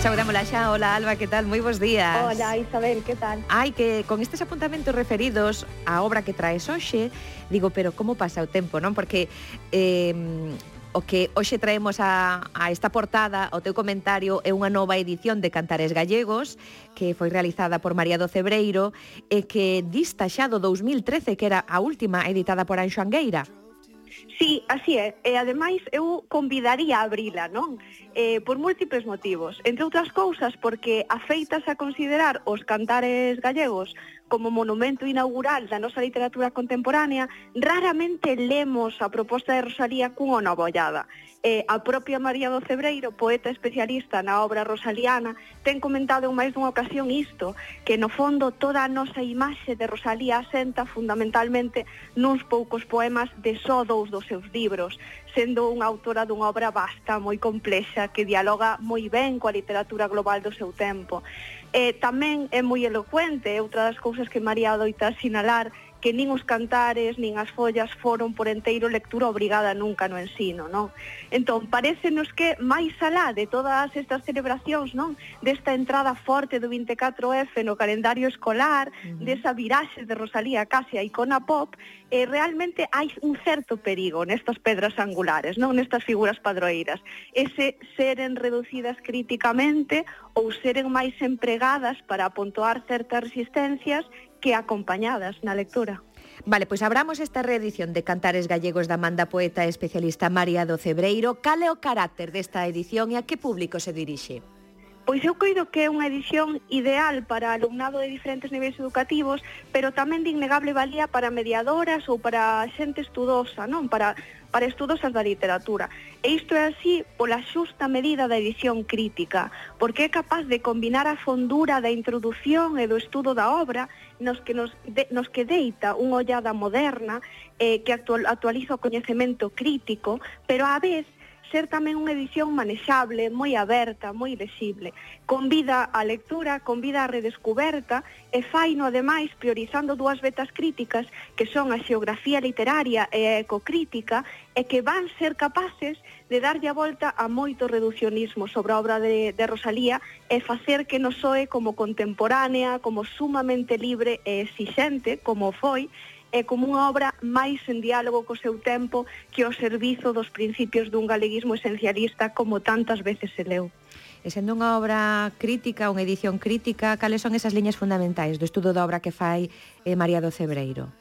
Saudámola xa, hola Alba, que tal? Moi bons días. Hola Isabel, que tal? Ai, que con estes apuntamentos referidos á obra que traes hoxe, digo, pero como pasa o tempo, non? Porque eh, o que hoxe traemos a, a esta portada, o teu comentario, é unha nova edición de Cantares Gallegos, que foi realizada por María do Cebreiro, e que dista xa do 2013, que era a última editada por Anxo Angueira. Sí, así é. E ademais eu convidaría a abrila, non? Eh, por múltiples motivos. Entre outras cousas porque afeitas a considerar os cantares gallegos como monumento inaugural da nosa literatura contemporánea, raramente lemos a proposta de Rosalía cunha nova ollada. Eh, a propia María do Cebreiro, poeta especialista na obra rosaliana, ten comentado en máis dunha ocasión isto, que no fondo toda a nosa imaxe de Rosalía asenta fundamentalmente nuns poucos poemas de só dous dos seus libros, sendo unha autora dunha obra vasta, moi complexa, que dialoga moi ben coa literatura global do seu tempo. E tamén é moi elocuente, outra das cousas que María adoita sinalar, que nin os cantares, nin as follas foron por enteiro lectura obrigada nunca no ensino, non? Entón, parecenos que máis alá de todas estas celebracións, non? Desta entrada forte do 24F no calendario escolar, uh -huh. desa viraxe de Rosalía case a icona pop, eh, realmente hai un certo perigo nestas pedras angulares, non? Nestas figuras padroeiras. Ese seren reducidas críticamente ou seren máis empregadas para apontoar certas resistencias que acompañadas na lectura. Vale, pois abramos esta reedición de Cantares Gallegos da Manda Poeta e especialista María do Cebreiro. Cal é o carácter desta edición e a que público se dirixe? Pois eu coido que é unha edición ideal para alumnado de diferentes niveis educativos, pero tamén de innegable valía para mediadoras ou para xente estudosa, non? Para, para estudosas da literatura. E isto é así pola xusta medida da edición crítica, porque é capaz de combinar a fondura da introdución e do estudo da obra nos que, nos de, nos que deita unha ollada moderna eh, que actual, actualiza o coñecemento crítico, pero á vez ser tamén unha edición manexable, moi aberta, moi lexible. Convida a lectura, convida a redescuberta e faino ademais priorizando dúas vetas críticas que son a xeografía literaria e a ecocrítica e que van ser capaces de darlle a volta a moito reduccionismo sobre a obra de, de Rosalía e facer que nos soe como contemporánea, como sumamente libre e exixente, como foi, é como unha obra máis en diálogo co seu tempo que ao servizo dos principios dun galeguismo esencialista como tantas veces se leu. E sendo unha obra crítica, unha edición crítica, cales son esas liñas fundamentais do estudo da obra que fai eh, María do Cebreiro?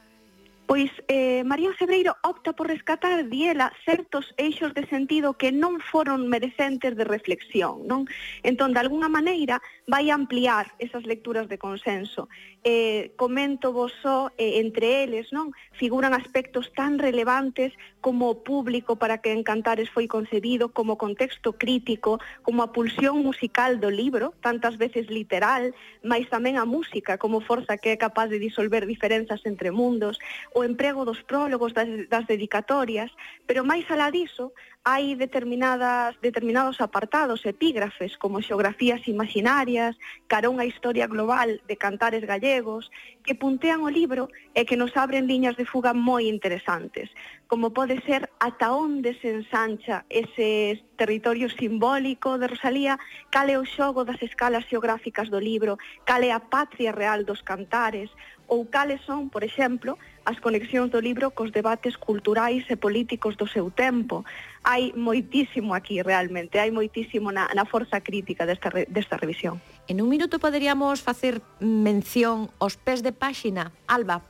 Pois eh, María Cebreiro opta por rescatar diela certos eixos de sentido que non foron merecentes de reflexión, non? Entón, de alguna maneira, vai ampliar esas lecturas de consenso. Eh, comento vos só, eh, entre eles, non? Figuran aspectos tan relevantes como o público para que Encantares foi concebido, como contexto crítico, como a pulsión musical do libro, tantas veces literal, mais tamén a música como forza que é capaz de disolver diferenzas entre mundos, o emprego dos prólogos, das, das dedicatorias, pero máis alá diso, hai determinadas, determinados apartados, epígrafes, como xeografías imaginarias, carón a historia global de cantares gallegos, que puntean o libro e que nos abren liñas de fuga moi interesantes, como pode ser ata onde se ensancha ese territorio simbólico de Rosalía, cal é o xogo das escalas xeográficas do libro, cal é a patria real dos cantares, ou cales son, por exemplo, as conexións do libro cos debates culturais e políticos do seu tempo. Hai moitísimo aquí realmente, hai moitísimo na, na forza crítica desta, re, desta revisión. En un minuto poderíamos facer mención aos pés de páxina. Alba,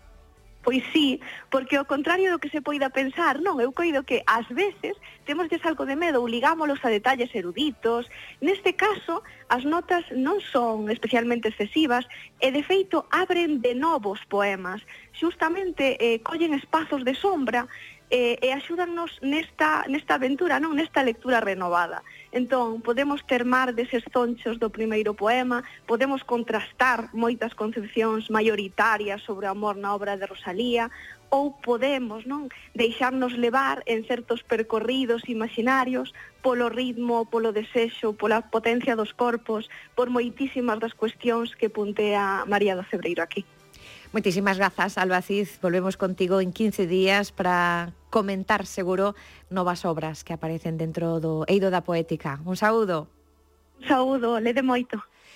Pois sí, porque ao contrario do que se poida pensar, non, eu coido que ás veces temoslles algo de medo, ligámolos a detalles eruditos. Neste caso, as notas non son especialmente excesivas e, de feito, abren de novos poemas. Xustamente, eh, collen espazos de sombra eh, e axúdannos nesta, nesta aventura, non nesta lectura renovada. Entón, podemos termar deses zonchos do primeiro poema, podemos contrastar moitas concepcións maioritarias sobre o amor na obra de Rosalía, ou podemos non deixarnos levar en certos percorridos imaginarios polo ritmo, polo desexo, pola potencia dos corpos, por moitísimas das cuestións que puntea María do Cebreiro aquí. Moitísimas grazas, Alba Cid. Volvemos contigo en 15 días para comentar seguro novas obras que aparecen dentro do Eido da Poética. Un saúdo. Un saúdo, lede moito.